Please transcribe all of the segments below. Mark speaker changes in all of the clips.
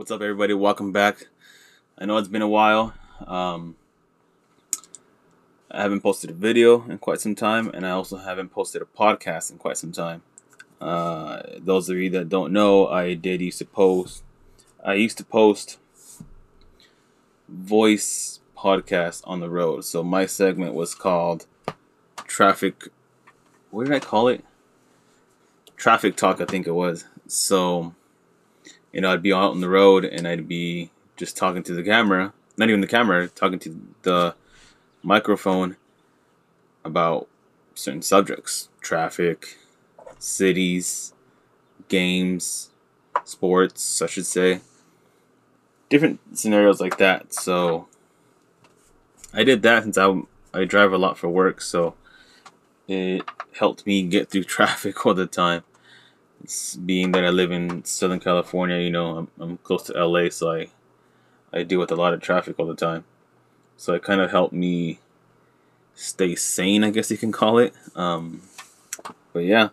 Speaker 1: What's up, everybody? Welcome back. I know it's been a while. Um, I haven't posted a video in quite some time, and I also haven't posted a podcast in quite some time. Uh, those of you that don't know, I did used to post. I used to post voice podcasts on the road. So my segment was called Traffic. What did I call it? Traffic Talk, I think it was. So you know, I'd be out on the road and I'd be just talking to the camera, not even the camera, talking to the microphone about certain subjects traffic, cities, games, sports, I should say. Different scenarios like that. So I did that since I, I drive a lot for work, so it helped me get through traffic all the time being that I live in Southern California, you know, I'm, I'm close to LA, so I I deal with a lot of traffic all the time. So it kind of helped me stay sane, I guess you can call it. Um, but yeah,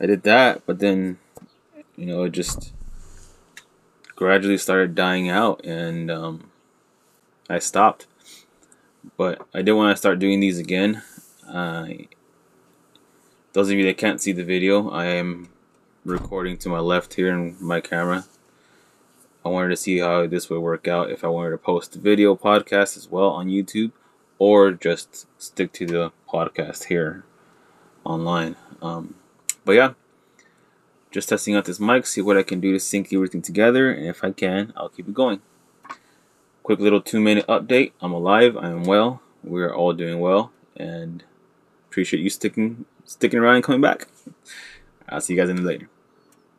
Speaker 1: I did that, but then you know it just gradually started dying out, and um, I stopped. But I did want to start doing these again. Those of you that can't see the video, I am recording to my left here in my camera. I wanted to see how this would work out if I wanted to post video podcast as well on YouTube or just stick to the podcast here online. Um, but yeah, just testing out this mic, see what I can do to sync everything together, and if I can, I'll keep it going. Quick little two minute update. I'm alive. I am well. We are all doing well, and appreciate you sticking sticking around and coming back. I'll see you guys in later.